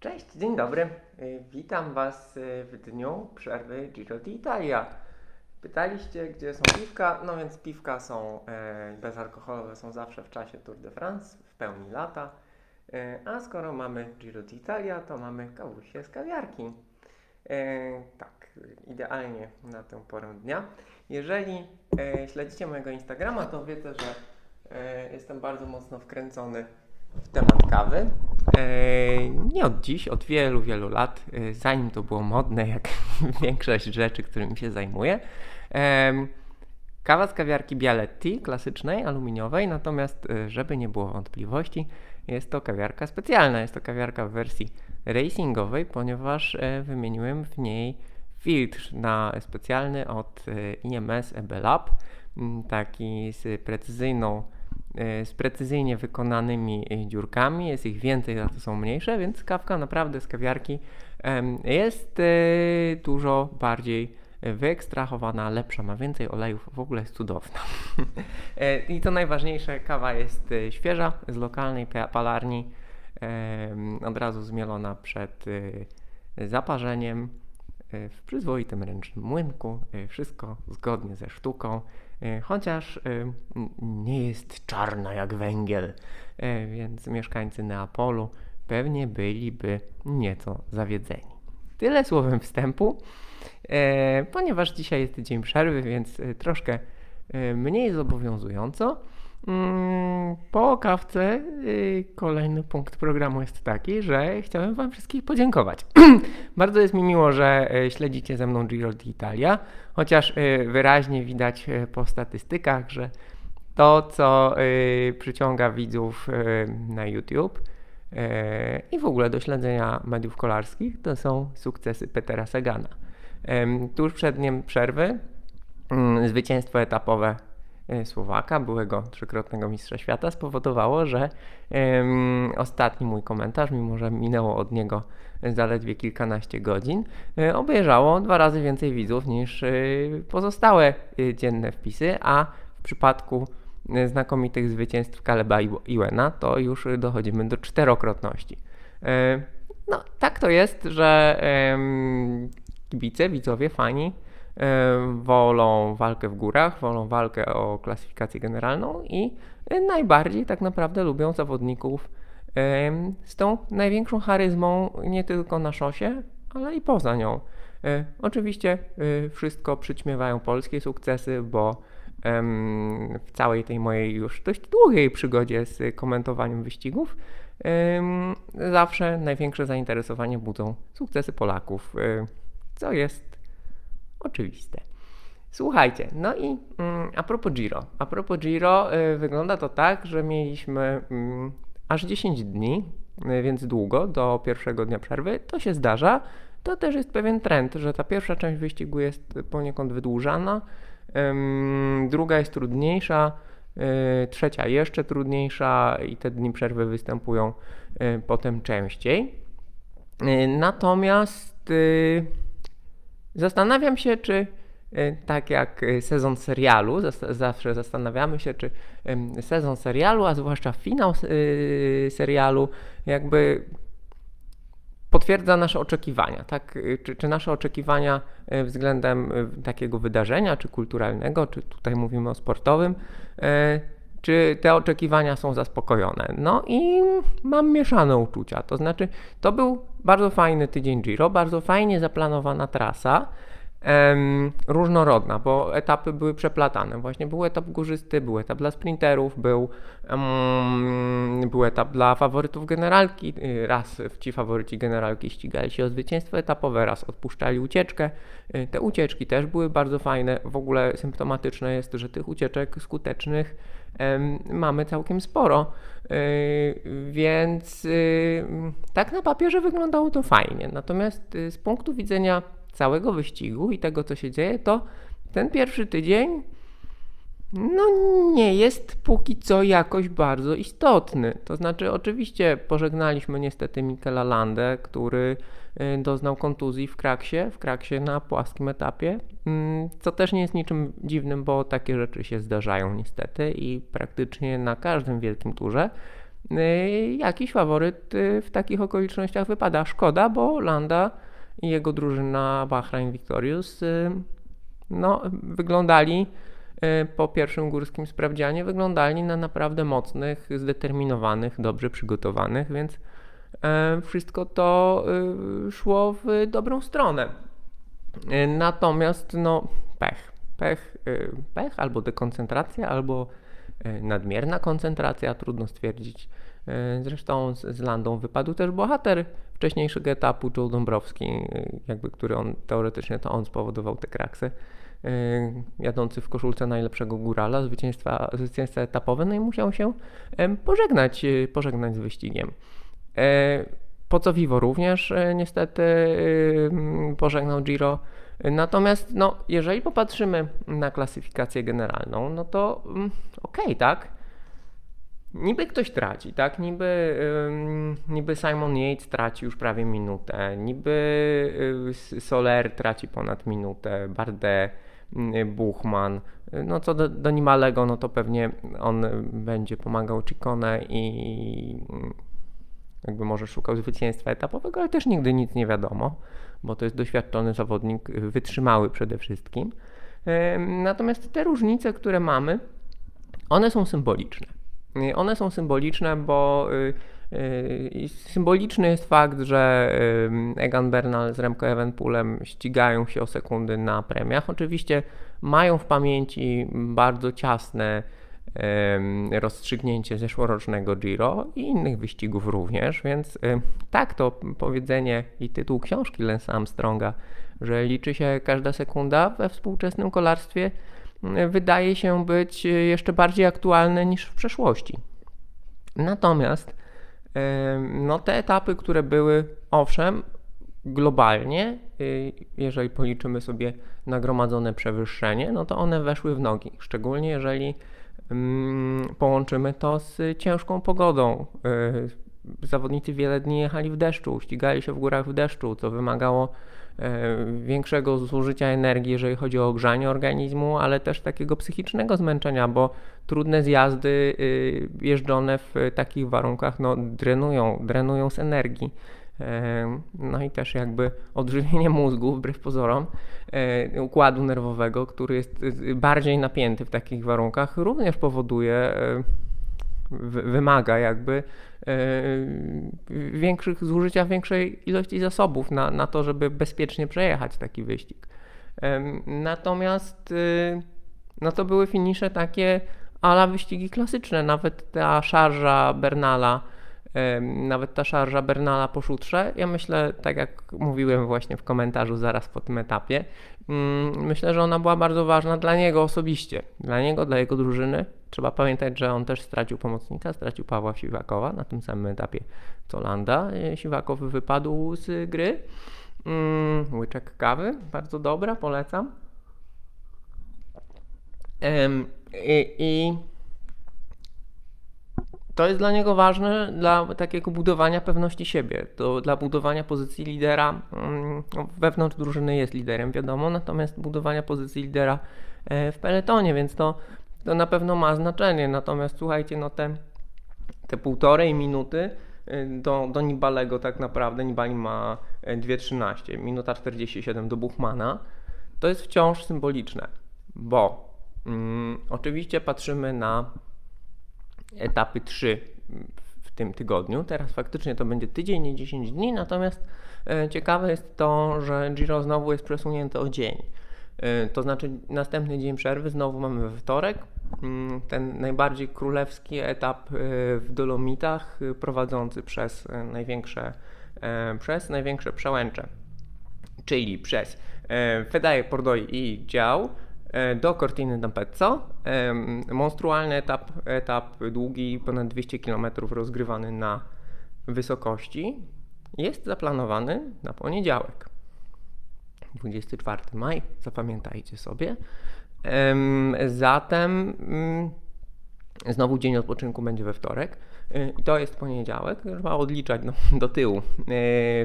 Cześć, dzień dobry. Y, Witam Was y, w dniu przerwy Giro d'Italia. Pytaliście, gdzie są piwka? No więc piwka są e, bezalkoholowe, są zawsze w czasie Tour de France, w pełni lata. E, a skoro mamy Giro d'Italia, to mamy kawusie z kawiarki. E, tak, idealnie na tę porę dnia. Jeżeli śledzicie mojego Instagrama, to wiecie, że jestem bardzo mocno wkręcony w temat kawy. E, nie od dziś, od wielu, wielu lat, e, zanim to było modne, jak większość rzeczy, którymi się zajmuję. Em, Kawa z kawiarki Bialetti, klasycznej, aluminiowej, natomiast e, żeby nie było wątpliwości, jest to kawiarka specjalna. Jest to kawiarka w wersji racingowej, ponieważ e, wymieniłem w niej filtr na specjalny od e, IMS EB Lab, m, taki z precyzyjną e, z precyzyjnie wykonanymi e, dziurkami. Jest ich więcej, a to są mniejsze, więc kawka naprawdę z kawiarki jest e, dużo bardziej wyekstrahowana, lepsza, ma więcej olejów, w ogóle jest cudowna. E, I to najważniejsze, kawa jest e, świeża, z lokalnej pa- palarni, od razu zmielona przed e, zaparzeniem e, w przyzwoitym ręcznym młynku, e, wszystko zgodnie ze sztuką, e, chociaż e, nie jest czarna jak węgiel, e, więc mieszkańcy Neapolu pewnie byliby nieco zawiedzeni. Tyle słowem wstępu, e, ponieważ dzisiaj jest dzień przerwy, więc e, troszkę e, mniej zobowiązująco. Mm, Po kawce y, kolejny punkt programu jest taki, że chciałem Wam wszystkich podziękować. Bardzo jest mi miło, że e, śledzicie ze mną Giro d'Italia, chociaż e, wyraźnie widać po statystykach, że to, co przyciąga widzów na YouTube i w ogóle do śledzenia mediów kolarskich, to są sukcesy Petera Sagana. Tuż przed dniem przerwy mm, zwycięstwo etapowe Słowaka, byłego trzykrotnego mistrza świata, spowodowało, że em, ostatni mój komentarz, mimo że minęło od niego zaledwie kilkanaście godzin, e, obejrzało dwa razy więcej widzów niż e, pozostałe e, dzienne wpisy, a w przypadku e, znakomitych zwycięstw Kaleba i Iwena to już dochodzimy do czterokrotności. E, No, tak to jest, że kibice, widzowie, fani e, wolą walkę w górach, wolą walkę o klasyfikację generalną i e, najbardziej tak naprawdę lubią zawodników em, z tą największą charyzmą nie tylko na szosie, ale i poza nią. E, Oczywiście e, wszystko przyćmiewają polskie sukcesy, bo w całej tej mojej już dość długiej przygodzie z komentowaniem wyścigów zawsze największe zainteresowanie budzą sukcesy Polaków, e, co jest oczywiste. Słuchajcie, no i mm, a propos Giro. A propos Giro, y, wygląda to tak, że mieliśmy mm, aż 10 dni, y, więc długo, do pierwszego dnia przerwy. To się zdarza. To też jest pewien trend, że ta pierwsza część wyścigu jest poniekąd wydłużana, druga jest trudniejsza, y, trzecia jeszcze trudniejsza i te dni przerwy występują y, potem częściej. Y, Natomiast zastanawiam się, czy y, tak jak y, sezon serialu, zawsze zastanawiamy się, czy sezon serialu, a zwłaszcza finał y, serialu, jakby potwierdza nasze oczekiwania, tak? Czy, czy nasze oczekiwania względem takiego wydarzenia, czy kulturalnego, czy tutaj mówimy o sportowym, czy te oczekiwania są zaspokojone? No i mam mieszane uczucia. To znaczy, to był bardzo fajny tydzień Giro, bardzo fajnie zaplanowana trasa, em, różnorodna, bo etapy były przeplatane. Właśnie był etap górzysty, był etap dla sprinterów, był, em, był etap dla faworytów generalki. Raz ci faworyci generalki ścigali się o zwycięstwo etapowe, raz odpuszczali ucieczkę. Y, Te ucieczki też były bardzo fajne. W ogóle symptomatyczne jest, że tych ucieczek skutecznych em, mamy całkiem sporo. Y, Więc y, tak na papierze wyglądało to fajnie. Natomiast y, z punktu widzenia całego wyścigu i tego, co się dzieje, to ten pierwszy tydzień no nie jest póki co jakoś bardzo istotny. To znaczy, oczywiście pożegnaliśmy niestety Mikela Landę, który y, doznał kontuzji w kraksie, w kraksie na płaskim etapie, mm, co też nie jest niczym dziwnym, bo takie rzeczy się zdarzają niestety i praktycznie na każdym wielkim turze. y, jakiś faworyt y, w takich okolicznościach wypada. Szkoda, bo Landa i jego drużyna Bahrain Victorious y, no, wyglądali po pierwszym górskim sprawdzianie, wyglądali na naprawdę mocnych, zdeterminowanych, dobrze przygotowanych, więc wszystko to szło w dobrą stronę. Natomiast no, pech. Pech, pech albo dekoncentracja, albo nadmierna koncentracja, trudno stwierdzić. E, zresztą z, Landą wypadł też bohater wcześniejszego etapu, Joe Dąbrowski, e, jakby, który on teoretycznie to on spowodował te kraksy. Jadący w koszulce najlepszego górala, zwycięstwa, zwycięstwa etapowe, no i musiał się pożegnać, pożegnać z wyścigiem. Po co Vivo również niestety pożegnał Giro Natomiast no, jeżeli popatrzymy na klasyfikację generalną, no to mm, okej, okay, tak? Niby ktoś traci, tak? Niby, niby Simon Yates traci już prawie minutę, niby y, Soler traci ponad minutę, Bardet, y, Buchman. No co do, do Nimalego, no to pewnie on będzie pomagał Ciccone i jakby może szukał zwycięstwa etapowego, ale też nigdy nic nie wiadomo bo to jest doświadczony zawodnik, y, wytrzymały przede wszystkim. Natomiast te różnice, które mamy, one są symboliczne. Y, one są symboliczne, bo y, symboliczny jest fakt, że Egan Bernal z Remco Evenpoolem ścigają się o sekundy na premiach. Oczywiście mają w pamięci bardzo ciasne rozstrzygnięcie zeszłorocznego Giro i innych wyścigów również, więc tak to powiedzenie i tytuł książki Lensa Armstronga, że liczy się każda sekunda we współczesnym kolarstwie, wydaje się być jeszcze bardziej aktualne niż w przeszłości. Natomiast no, te etapy, które były, owszem, globalnie, y, jeżeli policzymy sobie nagromadzone przewyższenie, no to one weszły w nogi. Szczególnie jeżeli połączymy to z ciężką pogodą. Y, zawodnicy wiele dni jechali w deszczu, ścigali się w górach w deszczu, co wymagało y, większego zużycia energii, jeżeli chodzi o ogrzanie organizmu, ale też takiego psychicznego zmęczenia, bo trudne zjazdy y, jeżdżone w takich warunkach no, drenują, drenują z energii. No i też jakby odżywienie mózgu, wbrew pozorom, układu nerwowego, który jest bardziej napięty w takich warunkach, również powoduje, wymaga jakby większych zużycia większej ilości zasobów na, na to, żeby bezpiecznie przejechać taki wyścig. Natomiast no to były finisze takie ala wyścigi klasyczne, nawet ta szarża Bernala nawet ta szarża Bernala po szutrze, ja myślę, tak jak mówiłem właśnie w komentarzu zaraz po tym etapie, mm, myślę, że ona była bardzo ważna dla niego osobiście, dla niego, dla jego drużyny. Trzeba pamiętać, że on też stracił pomocnika, stracił Pawła Siwakowa na tym samym etapie co Landa. E, Siwakow wypadł z gry. Mm, łyczek kawy, bardzo dobra, polecam. I, i to jest dla niego ważne dla takiego budowania pewności siebie, to dla budowania pozycji lidera. Mm, no, wewnątrz drużyny jest liderem, wiadomo, natomiast budowania pozycji lidera e, w peletonie, więc to, to na pewno ma znaczenie. Natomiast słuchajcie, no te, te półtorej minuty e, do, do Nibalego tak naprawdę, Nibali ma 2.13, e, minuta 47 do Buchmana, to jest wciąż symboliczne, bo mm, oczywiście patrzymy na etapy 3 w tym tygodniu. Teraz faktycznie to będzie tydzień, nie 10 dni, natomiast e, ciekawe jest to, że Giro znowu jest przesunięte o dzień. E, to znaczy następny dzień przerwy znowu mamy we wtorek. Mm, ten najbardziej królewski etap e, w Dolomitach prowadzący przez największe, przez największe przełęcze, czyli przez Fedaje, Pordoi i Dział, do Cortiny d'Ampezzo. Monstrualny etap, etap długi, ponad 200 km rozgrywany na wysokości. Jest zaplanowany na poniedziałek. 24 maj, zapamiętajcie sobie. Zatem mm, znowu dzień odpoczynku będzie we wtorek. E, I to jest poniedziałek, trzeba odliczać no, do tyłu. E,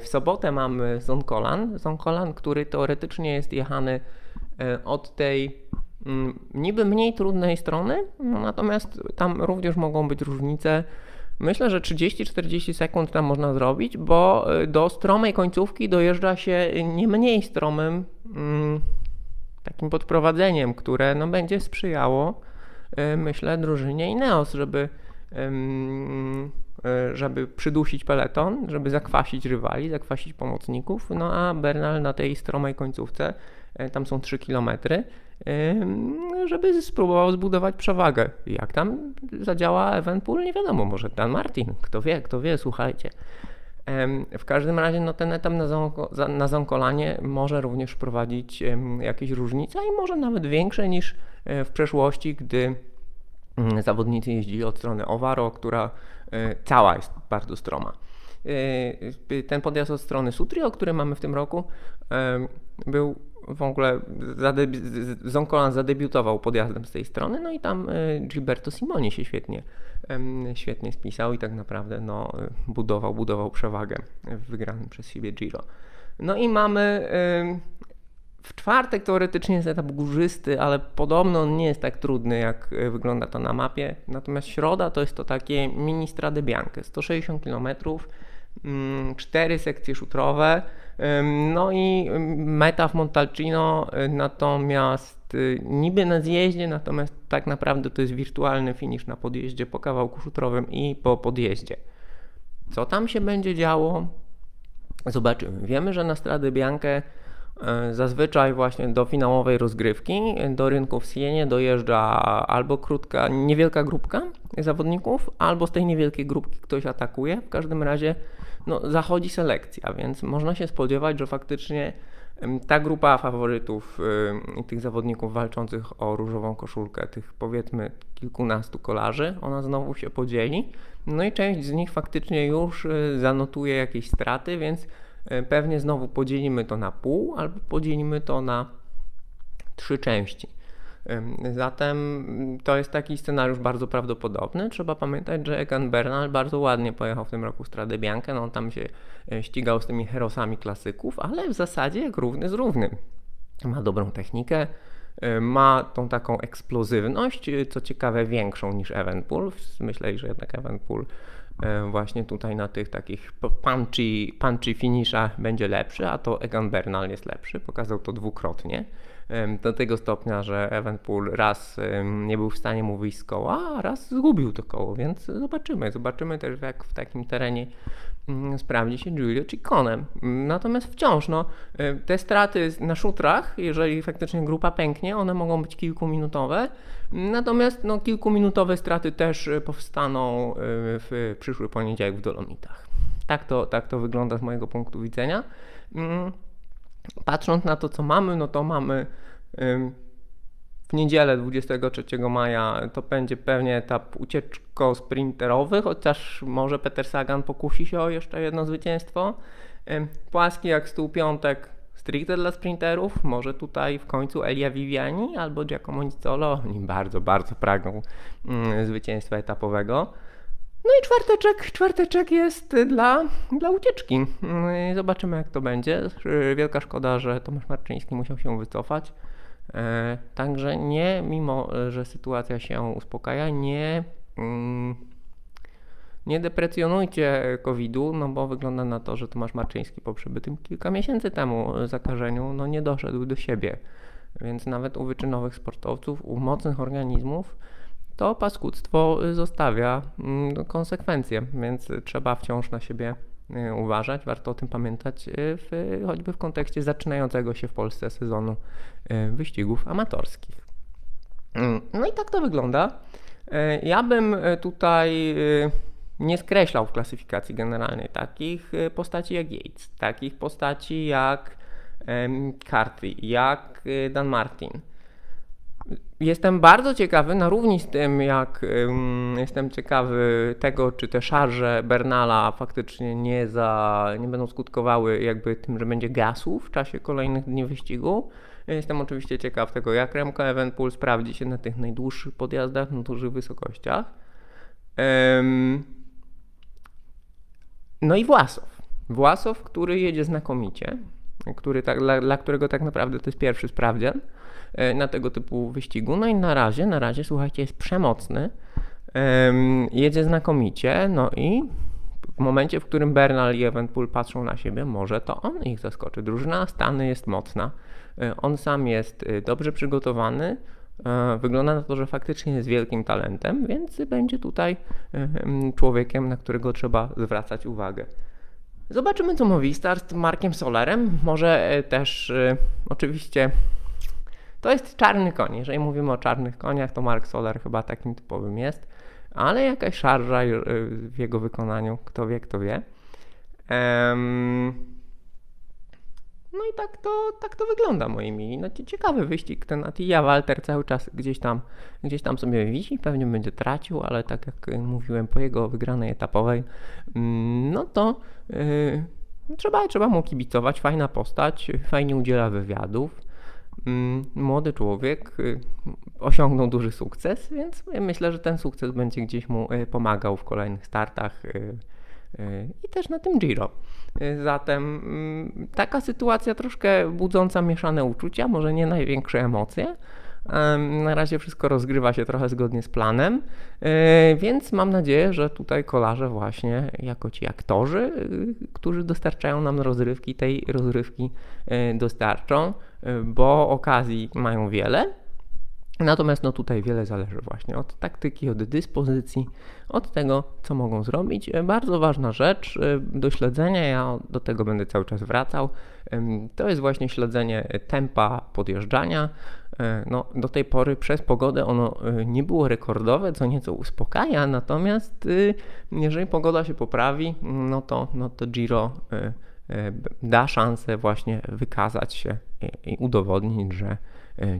w sobotę mamy Zonkolan, Zonkolan, który teoretycznie jest jechany E, od tej mm, niby mniej trudnej strony, no natomiast tam również mogą być różnice. Myślę, że 30-40 sekund tam można zrobić, bo y, do stromej końcówki dojeżdża się nie mniej stromym mm, takim podprowadzeniem, które no, będzie sprzyjało, y, myślę, drużynie Ineos, żeby, żeby przydusić peleton, żeby zakwasić rywali, zakwasić pomocników, no a Bernal na tej stromej końcówce, tam są 3 kilometry, żeby spróbował zbudować przewagę. Jak tam zadziała Evenpool, nie wiadomo, może Dan Martin, kto wie, kto wie, słuchajcie. W każdym razie no, ten etap na, zonko, na może również wprowadzić jakieś różnice i może nawet większe niż e, w przeszłości, gdy mm, zawodnicy jeździli od strony Owaro, która e, cała jest bardzo stroma. E, ten podjazd od strony Sutri, o którym mamy w tym roku, był w ogóle Zonkolan zadebiutował podjazdem z tej strony, no i tam Gilberto Simoni się świetnie, świetnie spisał i tak naprawdę no, budował, budował przewagę w wygranym przez siebie Giro. No i mamy w czwartek teoretycznie jest etap górzysty, ale podobno on nie jest tak trudny, jak y, wygląda to na mapie. Natomiast środa to jest to takie mini Strade Bianche, 160 km, cztery sekcje szutrowe, no i meta w Montalcino y, natomiast y, niby na zjeździe, natomiast tak naprawdę to jest wirtualny finish na podjeździe po kawałku szutrowym i po podjeździe. Co tam się będzie działo? Zobaczymy. Wiemy, że na Stradę Biankę zazwyczaj właśnie do finałowej rozgrywki do rynku w Sienie dojeżdża albo krótka, niewielka grupka zawodników, albo z tej niewielkiej grupki ktoś atakuje. W każdym razie no, zachodzi selekcja, więc można się spodziewać, że faktycznie ta grupa faworytów tych zawodników walczących o różową koszulkę, tych powiedzmy kilkunastu kolarzy, ona znowu się podzieli. No i część z nich faktycznie już y, zanotuje jakieś straty, więc pewnie znowu podzielimy to na pół albo podzielimy to na trzy części. Zatem to jest taki scenariusz bardzo prawdopodobny. Trzeba pamiętać, że Egan Bernal bardzo ładnie pojechał w tym roku Stradę Biankę. No, on tam się e, ścigał z tymi herosami klasyków, ale w zasadzie jak równy z równym. Ma dobrą technikę, e, ma tą taką eksplozywność, e, co ciekawe większą niż Evenpool. Myślę, że jednak Evenpool właśnie tutaj na tych takich punchy, punchy finishach będzie lepszy, a to Egan Bernal jest lepszy. Pokazał to dwukrotnie do tego stopnia, że Evenpool raz nie był w stanie mu wyjść z koła, a raz zgubił to koło, więc zobaczymy. Zobaczymy też jak w takim terenie sprawdzi się Giulio Cicconem. Natomiast wciąż no, te straty na szutrach, jeżeli faktycznie grupa pęknie, one mogą być kilkuminutowe, natomiast no, kilkuminutowe straty też powstaną e, w przyszły poniedziałek w Dolomitach. Tak to, tak to wygląda z mojego punktu widzenia. Mm, Patrząc na to, co mamy, no to mamy w niedzielę 23 maja to będzie pewnie etap ucieczko-sprinterowy, chociaż może Peter Sagan pokusi się o jeszcze jedno zwycięstwo. Płaski jak stół piątek stricte dla sprinterów, może tutaj w końcu Elia Viviani albo Giacomo Nizzolo, oni bardzo, bardzo pragną mm, zwycięstwa etapowego. No i czwarteczek, czwarteczek jest dla, dla ucieczki. No zobaczymy jak to będzie. Wielka szkoda, że Tomasz Marczyński musiał się wycofać. E, także nie, mimo że sytuacja się uspokaja, nie, mm, nie deprecjonujcie COVID-u, no bo wygląda na to, że Tomasz Marczyński po przebytym kilka miesięcy temu zakażeniu, no nie doszedł do siebie. Więc nawet u wyczynowych sportowców, u mocnych organizmów, to paskudztwo zostawia mm, konsekwencje, więc trzeba wciąż na siebie uważać. Warto o tym pamiętać, y, w, choćby w kontekście zaczynającego się w Polsce sezonu y, wyścigów amatorskich. Mm, no i tak to wygląda. Ja bym tutaj nie skreślał w klasyfikacji generalnej takich postaci jak Yates, takich postaci jak Carthy, jak Dan Martin. Jestem bardzo ciekawy, na równi z tym, jak jestem ciekawy tego, czy te szarże Bernala faktycznie nie, za, nie będą skutkowały jakby tym, że będzie gasu w czasie kolejnych dni wyścigu. Jestem oczywiście ciekaw tego, jak Remco Evenpool sprawdzi się na tych najdłuższych podjazdach, na dużych wysokościach. No i Własow. Własow, który jedzie znakomicie, który tak, dla, dla którego tak naprawdę to jest pierwszy sprawdzian. E, na tego typu wyścigu. No i na razie, na razie, słuchajcie, jest przemocny. Em, jedzie znakomicie, no i w momencie, w którym Bernal i Evenpool patrzą na siebie, może to on ich zaskoczy. Drużyna Stany jest mocna, e, on sam jest e, dobrze przygotowany, wygląda na to, że faktycznie jest wielkim talentem, więc będzie tutaj em, człowiekiem, na którego trzeba zwracać uwagę. Zobaczymy, co mówi start z Markiem Solerem. Może e, też e, oczywiście to jest czarny koń. Jeżeli mówimy o czarnych koniach, to Mark Soler chyba takim typowym jest, ale jakaś szarża e, w jego wykonaniu, kto wie, kto wie. Em, no i tak to, tak to wygląda, moi mili. No, cie- ciekawy wyścig ten Attila Walter cały czas gdzieś tam, gdzieś tam sobie wisi, pewnie będzie tracił, ale tak jak y, mówiłem, po jego wygranej etapowej, mm, no to y, trzeba, trzeba mu kibicować. Fajna postać, fajnie udziela wywiadów. Mm, Młody człowiek y, osiągnął duży sukces, więc myślę, że ten sukces będzie gdzieś mu y, pomagał w kolejnych startach i też na tym Giro. Zatem mm, taka sytuacja troszkę budząca mieszane uczucia, może nie największe emocje. Em, Na razie wszystko rozgrywa się trochę zgodnie z planem, y, więc mam nadzieję, że tutaj kolarze właśnie jako ci aktorzy, y, którzy dostarczają nam rozrywki, tej rozrywki y, dostarczą, bo okazji mają wiele. Natomiast no tutaj wiele zależy właśnie od taktyki, od dyspozycji, od tego, co mogą zrobić. E, Bardzo ważna rzecz e, do śledzenia, ja do tego będę cały czas wracał, to jest właśnie śledzenie tempa podjeżdżania. E, No, do tej pory przez pogodę ono nie było rekordowe, co nieco uspokaja, natomiast y, jeżeli pogoda się poprawi, no to, no to Giro da szansę właśnie wykazać się i, udowodnić, że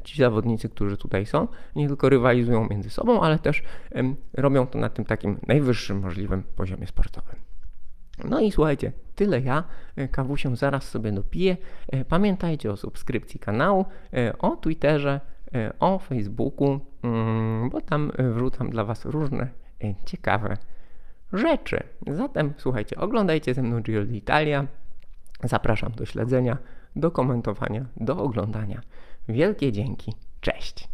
ci zawodnicy, którzy tutaj są, nie tylko rywalizują między sobą, ale też robią to na tym takim najwyższym możliwym poziomie sportowym. No i słuchajcie, tyle ja. E, Kawusią zaraz sobie dopiję. E, Pamiętajcie o subskrypcji kanału, e, o Twitterze, e, o Facebooku, mm, bo tam e, wrzucam dla Was różne e, ciekawe rzeczy. Zatem słuchajcie, oglądajcie ze mną Giro d'Italia. Zapraszam do śledzenia, do komentowania, do oglądania. Wielkie dzięki. Cześć.